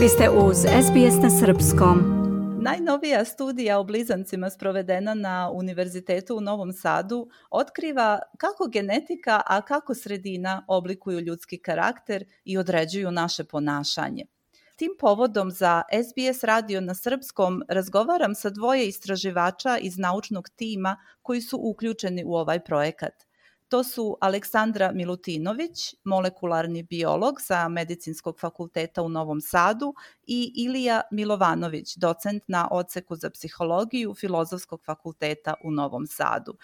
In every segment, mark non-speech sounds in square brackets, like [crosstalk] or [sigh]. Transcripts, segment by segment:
Vi ste uz SBS na Srpskom. Najnovija studija o blizancima sprovedena na Univerzitetu u Novom Sadu otkriva kako genetika, a kako sredina oblikuju ljudski karakter i određuju naše ponašanje. Tim povodom za SBS radio na srpskom razgovaram sa dvoje istraživača iz naučnog tima koji su uključeni u ovaj projekat. To su Aleksandra Milutinović, molekularni biolog sa Medicinskog fakulteta u Novom Sadu i Ilija Milovanović, docent na odseku za psihologiju Filozofskog fakulteta u Novom Sadu.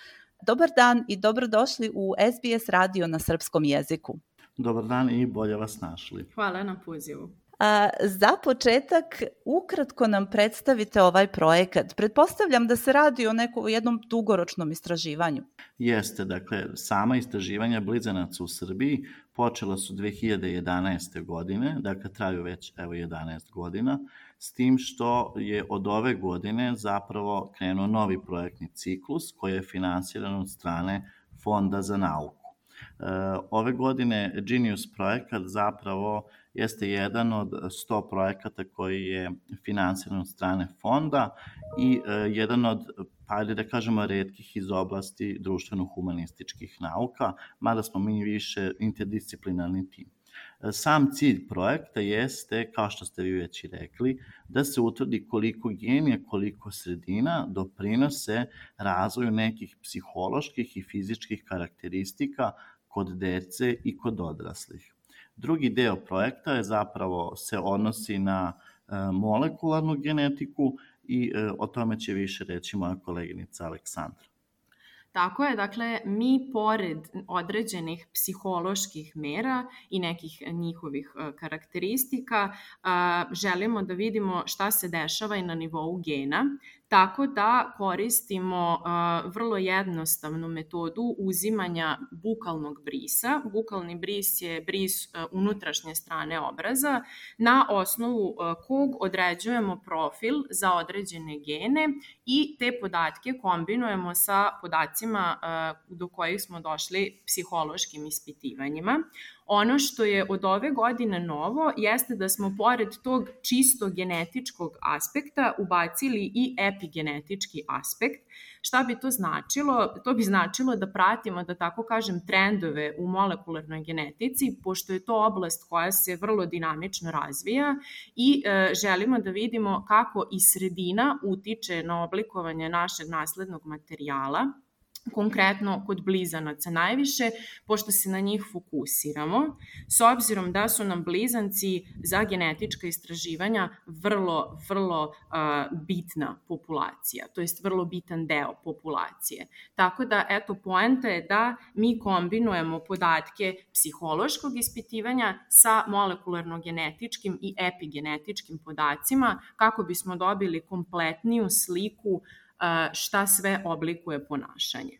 Dobar dan i dobrodošli u SBS radio na srpskom jeziku. Dobar dan i bolje vas našli. Hvala na pozivu. A, za početak, ukratko nam predstavite ovaj projekat. Pretpostavljam da se radi o nekom jednom dugoročnom istraživanju. Jeste, dakle, sama istraživanja blizanaca u Srbiji počela su 2011. godine, dakle traju već evo 11 godina, s tim što je od ove godine zapravo krenuo novi projektni ciklus koji je finansiran od strane Fonda za nauku. E, ove godine Genius projekat zapravo jeste jedan od 100 projekata koji je finansiran od strane fonda i e, jedan od pa da kažemo, redkih iz oblasti društveno-humanističkih nauka, mada smo mi više interdisciplinarni tim. Sam cilj projekta jeste, kao što ste vi već i rekli, da se utvrdi koliko genija, koliko sredina doprinose razvoju nekih psiholoških i fizičkih karakteristika kod dece i kod odraslih. Drugi deo projekta je zapravo se odnosi na e, molekularnu genetiku i e, o tome će više reći moja koleginica Aleksandra. Tako je, dakle, mi pored određenih psiholoških mera i nekih njihovih e, karakteristika želimo da vidimo šta se dešava i na nivou gena, tako da koristimo vrlo jednostavnu metodu uzimanja bukalnog brisa. Bukalni bris je bris unutrašnje strane obraza na osnovu kog određujemo profil za određene gene i te podatke kombinujemo sa podacima do kojih smo došli psihološkim ispitivanjima. Ono što je od ove godine novo jeste da smo pored tog čisto genetičkog aspekta ubacili i epigenetički aspekt. Šta bi to značilo? To bi značilo da pratimo, da tako kažem, trendove u molekularnoj genetici, pošto je to oblast koja se vrlo dinamično razvija i e, želimo da vidimo kako i sredina utiče na oblikovanje našeg naslednog materijala konkretno kod blizanaca najviše, pošto se na njih fokusiramo, s obzirom da su nam blizanci za genetička istraživanja vrlo, vrlo uh, bitna populacija, to jest vrlo bitan deo populacije. Tako da, eto, poenta je da mi kombinujemo podatke psihološkog ispitivanja sa molekularno-genetičkim i epigenetičkim podacima kako bismo dobili kompletniju sliku šta sve oblikuje ponašanje.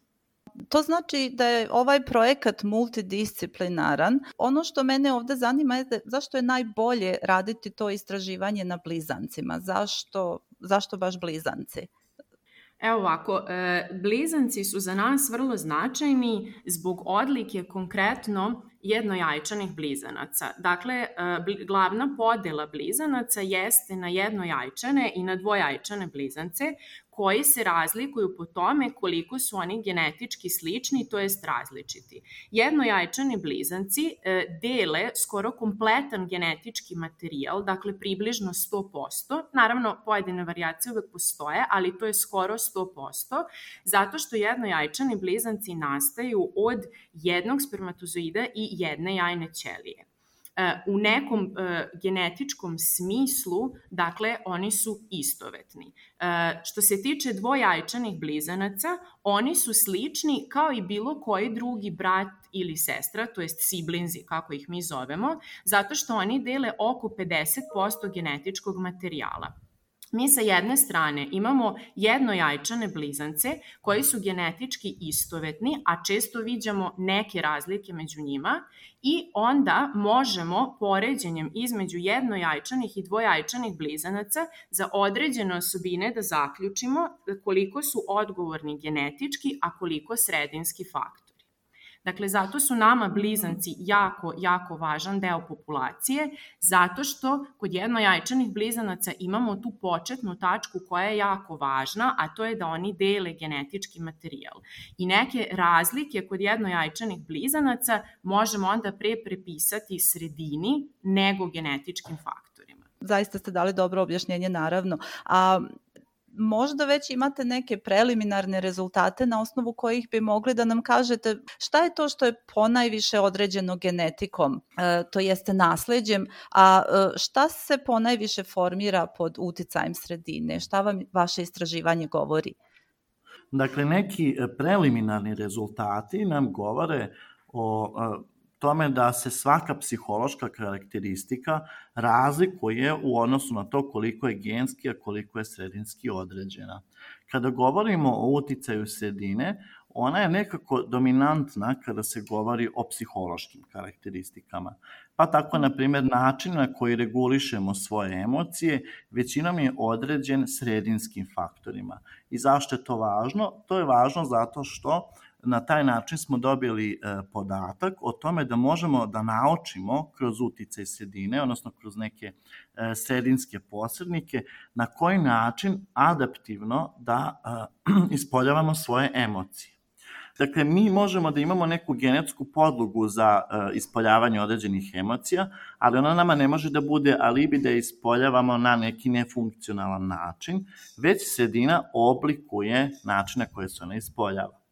To znači da je ovaj projekat multidisciplinaran. Ono što mene ovde zanima je da, zašto je najbolje raditi to istraživanje na blizancima? Zašto, zašto baš blizanci? Evo ovako, e, blizanci su za nas vrlo značajni zbog odlike konkretno jednojajčanih blizanaca. Dakle, e, glavna podela blizanaca jeste na jednojajčane i na dvojajčane blizance, koji se razlikuju po tome koliko su oni genetički slični, to jest različiti. Jednojajčani blizanci e, dele skoro kompletan genetički materijal, dakle približno 100%. Naravno, pojedine variacije uvek postoje, ali to je skoro 100%, zato što jednojajčani blizanci nastaju od jednog spermatozoida i jedne jajne ćelije. E, u nekom e, genetičkom smislu, dakle, oni su istovetni. E, što se tiče dvojajčanih blizanaca, oni su slični kao i bilo koji drugi brat ili sestra, to jest siblinzi, kako ih mi zovemo, zato što oni dele oko 50% genetičkog materijala. Mi sa jedne strane imamo jednojajčane blizance koji su genetički istovetni, a često viđamo neke razlike među njima i onda možemo poređenjem između jednojajčanih i dvojajčanih blizanaca za određene osobine da zaključimo koliko su odgovorni genetički, a koliko sredinski faktor. Dakle, zato su nama blizanci jako, jako važan deo populacije, zato što kod jednojajčanih blizanaca imamo tu početnu tačku koja je jako važna, a to je da oni dele genetički materijal. I neke razlike kod jednojajčanih blizanaca možemo onda pre prepisati sredini nego genetičkim faktorima. Zaista ste dali dobro objašnjenje, naravno. A možda već imate neke preliminarne rezultate na osnovu kojih bi mogli da nam kažete šta je to što je ponajviše određeno genetikom, e, to jeste nasledđem, a e, šta se ponajviše formira pod uticajem sredine, šta vam vaše istraživanje govori? Dakle, neki preliminarni rezultati nam govore o tome da se svaka psihološka karakteristika razlikuje u odnosu na to koliko je genski, a koliko je sredinski određena. Kada govorimo o uticaju sredine, ona je nekako dominantna kada se govori o psihološkim karakteristikama. Pa tako, na primjer, način na koji regulišemo svoje emocije većinom je određen sredinskim faktorima. I zašto je to važno? To je važno zato što uh, na taj način smo dobili e, podatak o tome da možemo da naučimo kroz uticaj sredine, odnosno kroz neke e, sredinske posrednike, na koji način adaptivno da e, [clears throat] ispoljavamo svoje emocije. Dakle, mi možemo da imamo neku genetsku podlogu za ispoljavanje određenih emocija, ali ona nama ne može da bude alibi da ispoljavamo na neki nefunkcionalan način, već sredina oblikuje način na koje se ona ispoljava.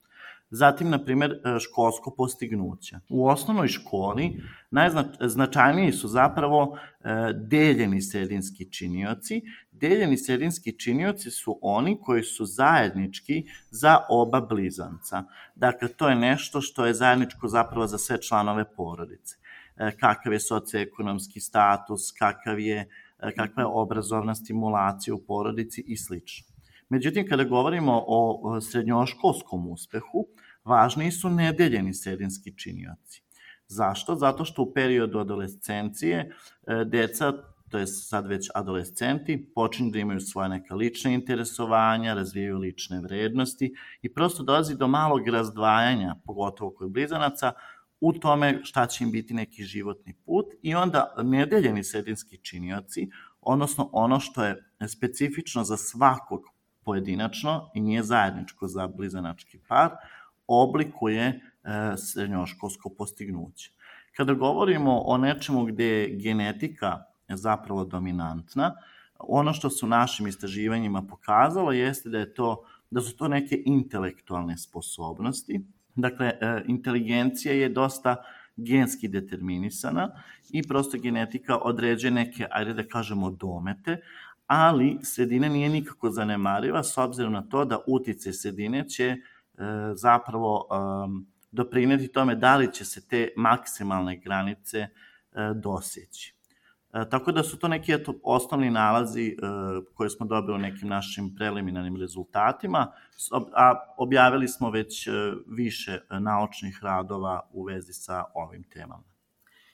Zatim, na primer, e, školsko postignuće. U osnovnoj školi najznačajniji su zapravo e, deljeni sredinski činioci. Deljeni sredinski činioci su oni koji su zajednički za oba blizanca. Dakle, to je nešto što je zajedničko zapravo za sve članove porodice. E, kakav je socioekonomski status, kakav je, kakva je obrazovna stimulacija u porodici i slično. Međutim, kada govorimo o srednjoškolskom uspehu, važniji su nedeljeni sredinski činioci. Zašto? Zato što u periodu adolescencije e, deca, to je sad već adolescenti, počinju da imaju svoje neka lične interesovanja, razvijaju lične vrednosti i prosto dolazi do malog razdvajanja, pogotovo kod blizanaca, u tome šta će im biti neki životni put i onda nedeljeni sredinski činioci, odnosno ono što je specifično za svakog pojedinačno i nije zajedničko za blizanački par, oblikuje e, srednjoškolsko postignuće. Kada govorimo o nečemu gde je genetika zapravo dominantna, ono što su našim istraživanjima pokazalo jeste da je to da su to neke intelektualne sposobnosti. Dakle, e, inteligencija je dosta genski determinisana i prosto genetika određuje neke, ajde da kažemo, domete, ali sredina nije nikako zanemariva s obzirom na to da utice sredine će E, zapravo doprineti tome da li će se te maksimalne granice e, doseći. E, tako da su to neki eto, osnovni nalazi koje smo dobili u nekim našim preliminarnim rezultatima, a objavili smo već više naučnih radova u vezi sa ovim temama.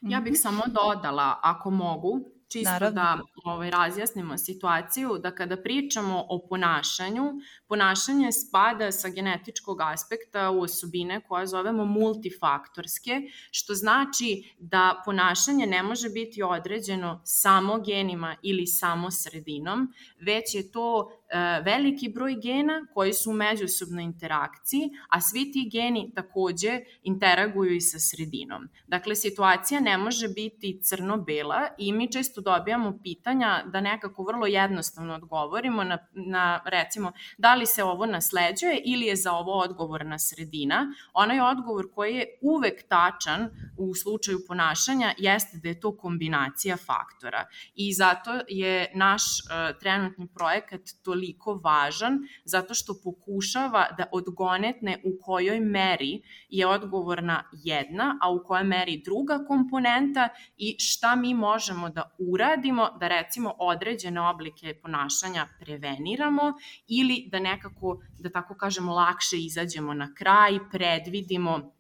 Ja bih mhm. samo dodala, ako mogu, čisto Naravno. da ovaj, razjasnimo situaciju, da kada pričamo o ponašanju, ponašanje spada sa genetičkog aspekta u osobine koje zovemo multifaktorske, što znači da ponašanje ne može biti određeno samo genima ili samo sredinom, već je to veliki broj gena koji su u međusobnoj interakciji, a svi ti geni takođe interaguju i sa sredinom. Dakle, situacija ne može biti crno-bela i mi često dobijamo pitanja da nekako vrlo jednostavno odgovorimo na, na recimo da li se ovo nasleđuje ili je za ovo odgovorna sredina. Onaj odgovor koji je uvek tačan u slučaju ponašanja jeste da je to kombinacija faktora i zato je naš uh, trenutni projekat toliko toliko važan zato što pokušava da odgonetne u kojoj meri je odgovorna jedna, a u kojoj meri druga komponenta i šta mi možemo da uradimo da recimo određene oblike ponašanja preveniramo ili da nekako, da tako kažemo, lakše izađemo na kraj, predvidimo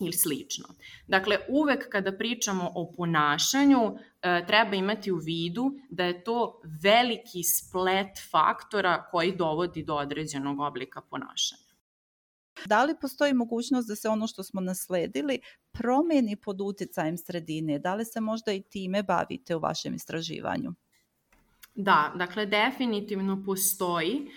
ili slično. Dakle, uvek kada pričamo o ponašanju, e, treba imati u vidu da je to veliki splet faktora koji dovodi do određenog oblika ponašanja. Da li postoji mogućnost da se ono što smo nasledili promeni pod uticajem sredine? Da li se možda i time bavite u vašem istraživanju? Da, dakle, definitivno postoji.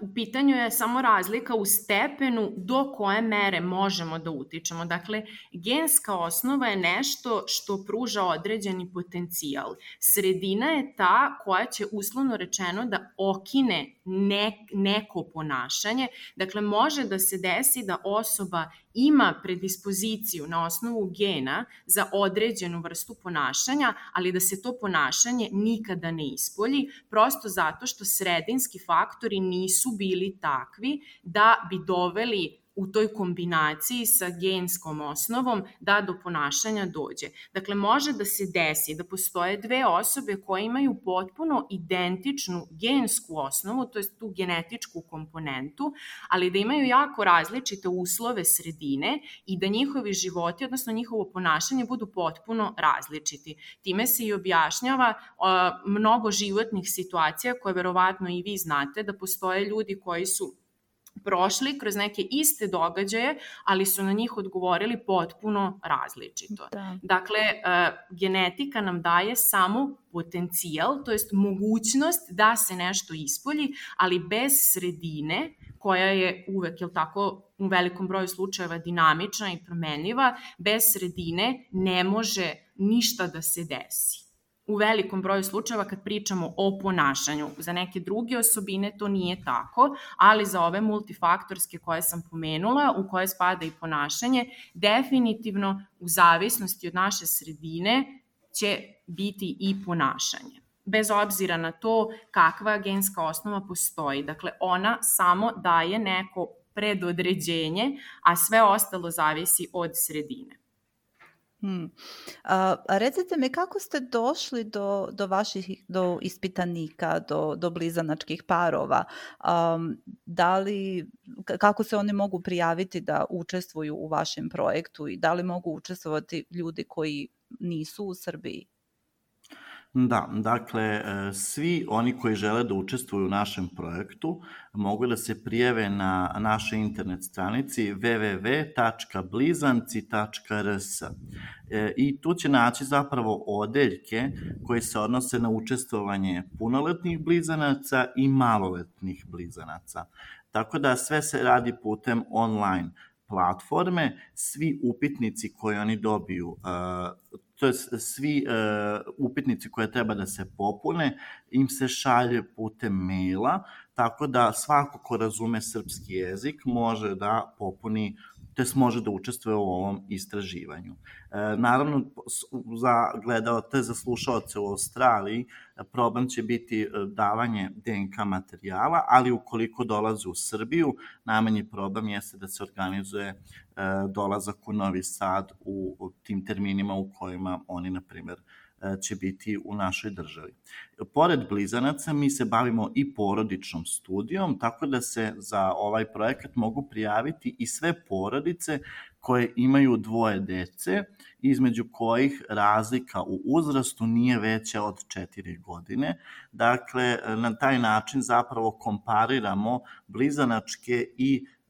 U pitanju je samo razlika u stepenu do koje mere možemo da utičemo. Dakle, genska osnova je nešto što pruža određeni potencijal. Sredina je ta koja će uslovno rečeno da okine ne, neko ponašanje. Dakle, može da se desi da osoba ima predispoziciju na osnovu gena za određenu vrstu ponašanja, ali da se to ponašanje nikada ne ispolji, prosto zato što sredinski faktori nisu bili takvi da bi doveli u toj kombinaciji sa genskom osnovom da do ponašanja dođe. Dakle, može da se desi da postoje dve osobe koje imaju potpuno identičnu gensku osnovu, to je tu genetičku komponentu, ali da imaju jako različite uslove sredine i da njihovi životi, odnosno njihovo ponašanje budu potpuno različiti. Time se i objašnjava mnogo životnih situacija koje verovatno i vi znate da postoje ljudi koji su prošli kroz neke iste događaje, ali su na njih odgovorili potpuno različito. Da. Dakle, uh, genetika nam daje samo potencijal, to jest mogućnost da se nešto ispolji, ali bez sredine koja je uvek, je tako, u velikom broju slučajeva dinamična i promenljiva, bez sredine ne može ništa da se desi u velikom broju slučajeva kad pričamo o ponašanju. Za neke druge osobine to nije tako, ali za ove multifaktorske koje sam pomenula, u koje spada i ponašanje, definitivno u zavisnosti od naše sredine će biti i ponašanje bez obzira na to kakva genska osnova postoji. Dakle, ona samo daje neko predodređenje, a sve ostalo zavisi od sredine. Hmm. A, recite mi kako ste došli do, do vaših do ispitanika, do, do blizanačkih parova? Um, da li, kako se oni mogu prijaviti da učestvuju u vašem projektu i da li mogu učestvovati ljudi koji nisu u Srbiji? Da, dakle, e, svi oni koji žele da učestvuju u našem projektu mogu da se prijeve na našoj internet stranici www.blizanci.rs e, i tu će naći zapravo odeljke koje se odnose na učestvovanje punoletnih blizanaca i maloletnih blizanaca. Tako da sve se radi putem online platforme, svi upitnici koje oni dobiju, uh, to je svi uh, upitnici koje treba da se popune, im se šalje putem maila, tako da svako ko razume srpski jezik može da popuni te može da učestvuje u ovom istraživanju. E, naravno, za gledaote, za slušalce u Australiji, problem će biti e, davanje DNK materijala, ali ukoliko dolaze u Srbiju, najmanji problem jeste da se organizuje e, dolazak u Novi Sad u, u tim terminima u kojima oni, na primer, E, će biti u našoj državi. Pored blizanaca mi se bavimo i porodičnom studijom, tako da se za ovaj projekat mogu prijaviti i sve porodice koje imaju dvoje dece, između kojih razlika u uzrastu nije veća od 4 godine. Dakle, na taj način zapravo kompariramo blizanačke i e,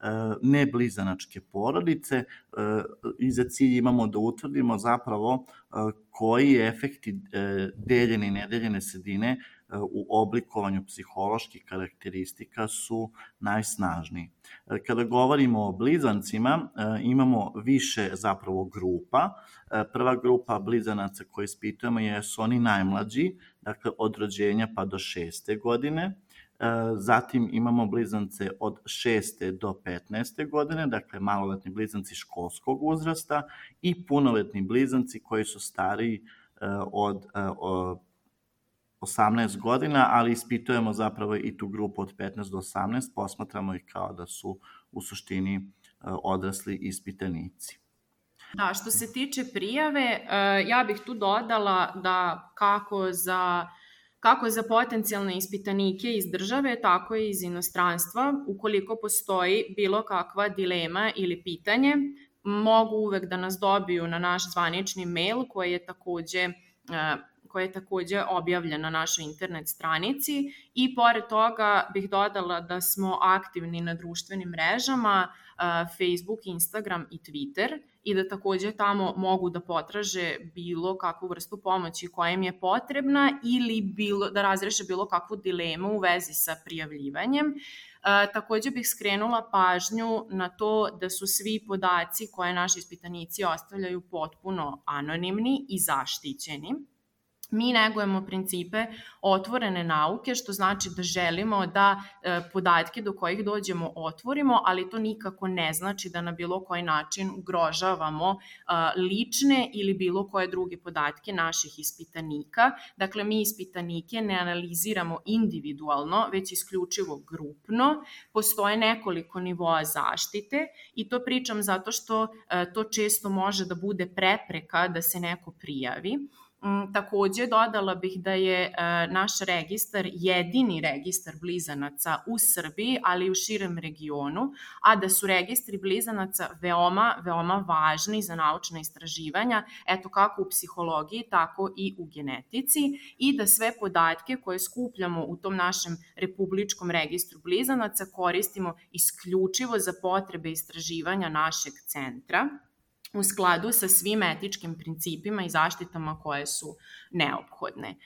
neblizanačke porodice i za cilj imamo da utvrdimo zapravo koji efekti e, deljene i nedeljene sredine e, u oblikovanju psiholoških karakteristika su najsnažniji. E, kada govorimo o blizancima, imamo više zapravo grupa. Prva grupa blizanaca koje ispitujemo jesu oni najmlađi, dakle od rođenja pa do šeste godine. Zatim imamo blizance od 6. do 15. godine, dakle maloletni blizanci školskog uzrasta i punoletni blizanci koji su stariji e, od 18 e, godina, ali ispitujemo zapravo i tu grupu od 15 do 18, posmatramo ih kao da su u suštini e, odrasli ispitanici. Da, što se tiče prijave, ja bih tu dodala da kako za kako za potencijalne ispitanike iz države, tako i iz inostranstva. Ukoliko postoji bilo kakva dilema ili pitanje, mogu uvek da nas dobiju na naš zvanični mail koji je takođe koja je takođe objavljen na našoj internet stranici i pored toga bih dodala da smo aktivni na društvenim mrežama, Facebook, Instagram i Twitter i da takođe tamo mogu da potraže bilo kakvu vrstu pomoći koja im je potrebna ili bilo, da razreše bilo kakvu dilemu u vezi sa prijavljivanjem. E, takođe bih skrenula pažnju na to da su svi podaci koje naši ispitanici ostavljaju potpuno anonimni i zaštićeni mi negujemo principe otvorene nauke, što znači da želimo da e, podatke do kojih dođemo otvorimo, ali to nikako ne znači da na bilo koji način ugrožavamo e, lične ili bilo koje druge podatke naših ispitanika. Dakle, mi ispitanike ne analiziramo individualno, već isključivo grupno. Postoje nekoliko nivoa zaštite i to pričam zato što e, to često može da bude prepreka da se neko prijavi. Mm, takođe, dodala bih da je e, naš registar jedini registar blizanaca u Srbiji, ali i u širem regionu, a da su registri blizanaca veoma, veoma važni za naučna istraživanja, eto kako u psihologiji, tako i u genetici, i da sve podatke koje skupljamo u tom našem republičkom registru blizanaca koristimo isključivo za potrebe istraživanja našeg centra u skladu sa svim etičkim principima i zaštitama koje su neophodne. E,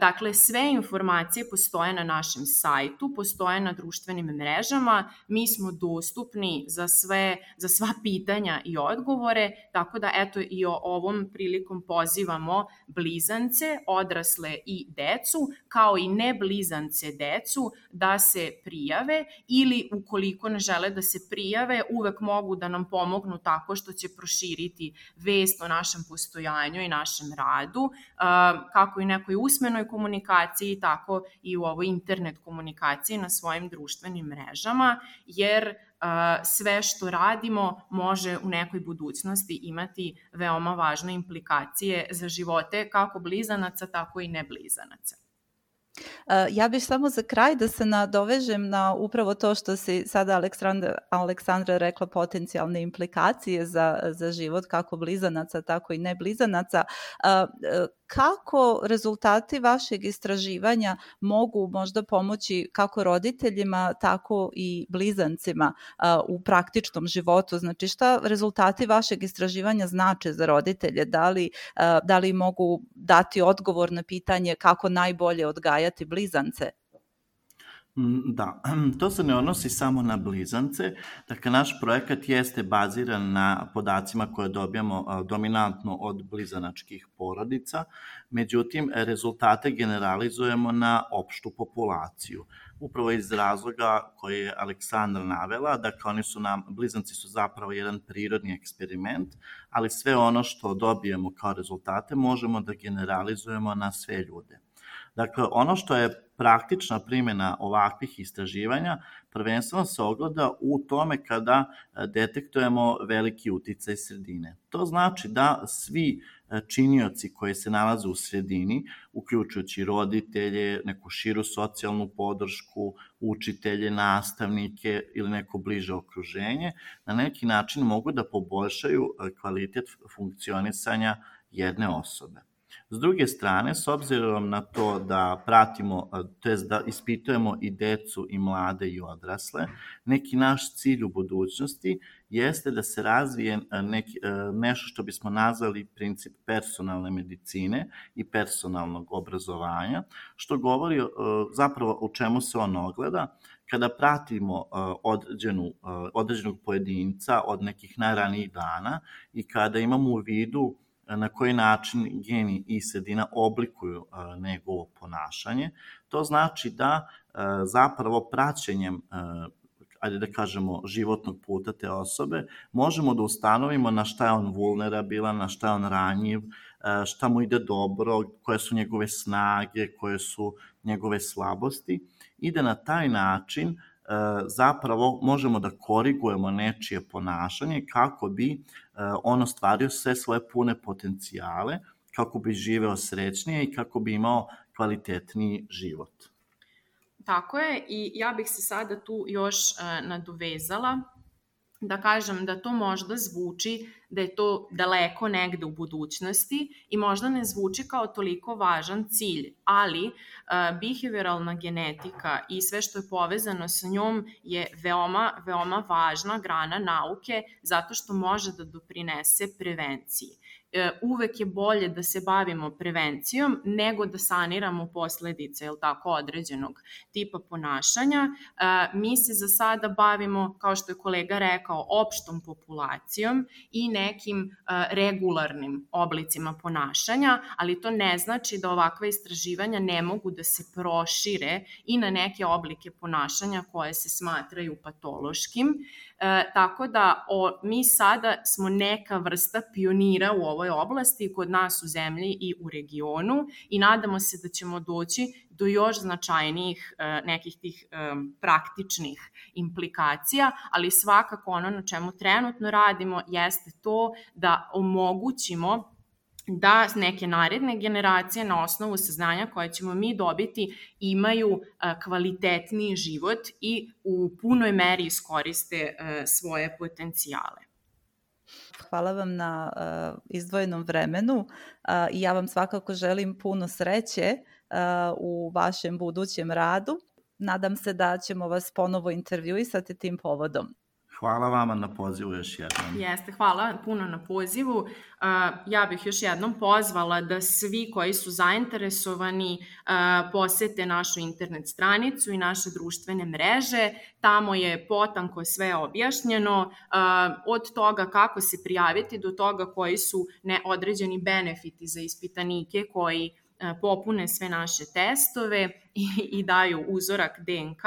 dakle, sve informacije postoje na našem sajtu, postoje na društvenim mrežama, mi smo dostupni za sve za sva [laughs] pitanja i odgovore, tako da eto i o ovom prilikom pozivamo blizance, odrasle i decu, kao i ne blizance decu da se prijave ili ukoliko ne žele da se prijave, uvek mogu da nam pomognu tako što će proširiti vest o našem postojanju i našem radu, kako i nekoj usmenoj komunikaciji, tako i u ovoj internet komunikaciji na svojim društvenim mrežama, jer sve što radimo može u nekoj budućnosti imati veoma važne implikacije za živote kako blizanaca, tako i neblizanaca. Ja bih samo za kraj da se nadovežem na upravo to što si sada Aleksandra, Aleksandra rekla potencijalne implikacije za, za život kako blizanaca, tako i neblizanaca kako rezultati vašeg istraživanja mogu možda pomoći kako roditeljima, tako i blizancima u praktičnom životu? Znači šta rezultati vašeg istraživanja znače za roditelje? Da li, da li mogu dati odgovor na pitanje kako najbolje odgajati blizance? Mm, da, [clears throat] to se ne odnosi samo na blizance. Dakle, naš projekat jeste baziran na podacima koje dobijamo dominantno od blizanačkih porodica, međutim, rezultate generalizujemo na opštu populaciju. Upravo iz razloga koje je Aleksandra navela, dakle, oni su nam, blizanci su zapravo jedan prirodni eksperiment, ali sve ono što dobijemo kao rezultate možemo da generalizujemo na sve ljude. Dakle, ono što je praktična primjena ovakvih istraživanja prvenstveno se ogleda u tome kada e, detektujemo veliki uticaj sredine. To znači da svi e, činioci koji se nalaze u sredini, uključujući roditelje, neku širu socijalnu podršku, učitelje, nastavnike ili neko bliže okruženje, na neki način mogu da poboljšaju e, kvalitet funkcionisanja jedne osobe. S druge strane, s obzirom na to da pratimo, to jest da ispitujemo i decu i mlade i odrasle, neki naš cilj u budućnosti jeste da se razvije neki, nešto što bismo nazvali princip personalne medicine i personalnog obrazovanja, što govori zapravo o čemu se on ogleda, kada pratimo određenu, određenog pojedinca od nekih najranijih dana i kada imamo u vidu na koji način geni i sredina oblikuju njegovo ponašanje. To znači da zapravo praćenjem ajde da kažemo, životnog puta te osobe, možemo da ustanovimo na šta je on vulnerabilan, na šta je on ranjiv, šta mu ide dobro, koje su njegove snage, koje su njegove slabosti i da na taj način zapravo možemo da korigujemo nečije ponašanje kako bi e, on ostvario sve svoje pune potencijale, kako bi živeo srećnije i kako bi imao kvalitetniji život. Tako je i ja bih se sada tu još e, nadovezala da kažem da to možda zvuči da je to daleko negde u budućnosti i možda ne zvuči kao toliko važan cilj, ali uh, behavioralna genetika i sve što je povezano sa njom je veoma, veoma važna grana nauke zato što može da doprinese prevenciji. E, uvek je bolje da se bavimo prevencijom nego da saniramo posledice jel tako, određenog tipa ponašanja. E, mi se za sada bavimo, kao što je kolega rekao, opštom populacijom i nekim e, regularnim oblicima ponašanja, ali to ne znači da ovakva istraživanja ne mogu da se prošire i na neke oblike ponašanja koje se smatraju patološkim. E, tako da o, mi sada smo neka vrsta pionira u ovoj oblasti kod nas u zemlji i u regionu i nadamo se da ćemo doći do još značajnijih e, nekih tih e, praktičnih implikacija, ali svakako ono na čemu trenutno radimo jeste to da omogućimo da neke naredne generacije na osnovu saznanja koje ćemo mi dobiti imaju kvalitetniji život i u punoj meri iskoriste svoje potencijale. Hvala vam na uh, izdvojenom vremenu uh, i ja vam svakako želim puno sreće uh, u vašem budućem radu. Nadam se da ćemo vas ponovo intervjuisati tim povodom. Hvala vama na pozivu još jednom. Jeste, hvala puno na pozivu. Ja bih još jednom pozvala da svi koji su zainteresovani posete našu internet stranicu i naše društvene mreže. Tamo je potanko sve objašnjeno, od toga kako se prijaviti do toga koji su neodređeni benefiti za ispitanike koji popune sve naše testove i, i daju uzorak DNK.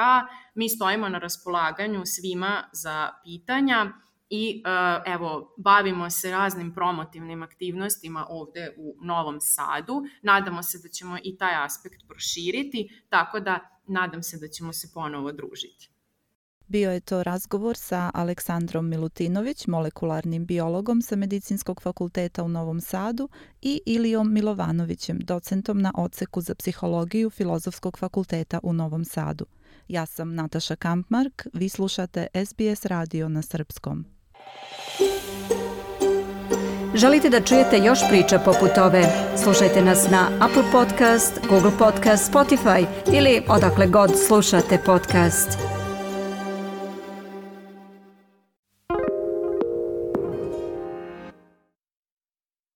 Mi stojimo na raspolaganju svima za pitanja i e, evo, bavimo se raznim promotivnim aktivnostima ovde u Novom Sadu. Nadamo se da ćemo i taj aspekt proširiti, tako da nadam se da ćemo se ponovo družiti. Bio je to razgovor sa Aleksandrom Milutinović, molekularnim biologom sa Medicinskog fakulteta u Novom Sadu i Ilijom Milovanovićem, docentom na odseku za psihologiju Filozofskog fakulteta u Novom Sadu. Ja sam Nataša Kampmark, vi slušate SBS radio na srpskom. Želite da čujete još priča poput ove? Slušajte nas na Apple Podcast, Google Podcast, Spotify ili odakle god slušate podcast.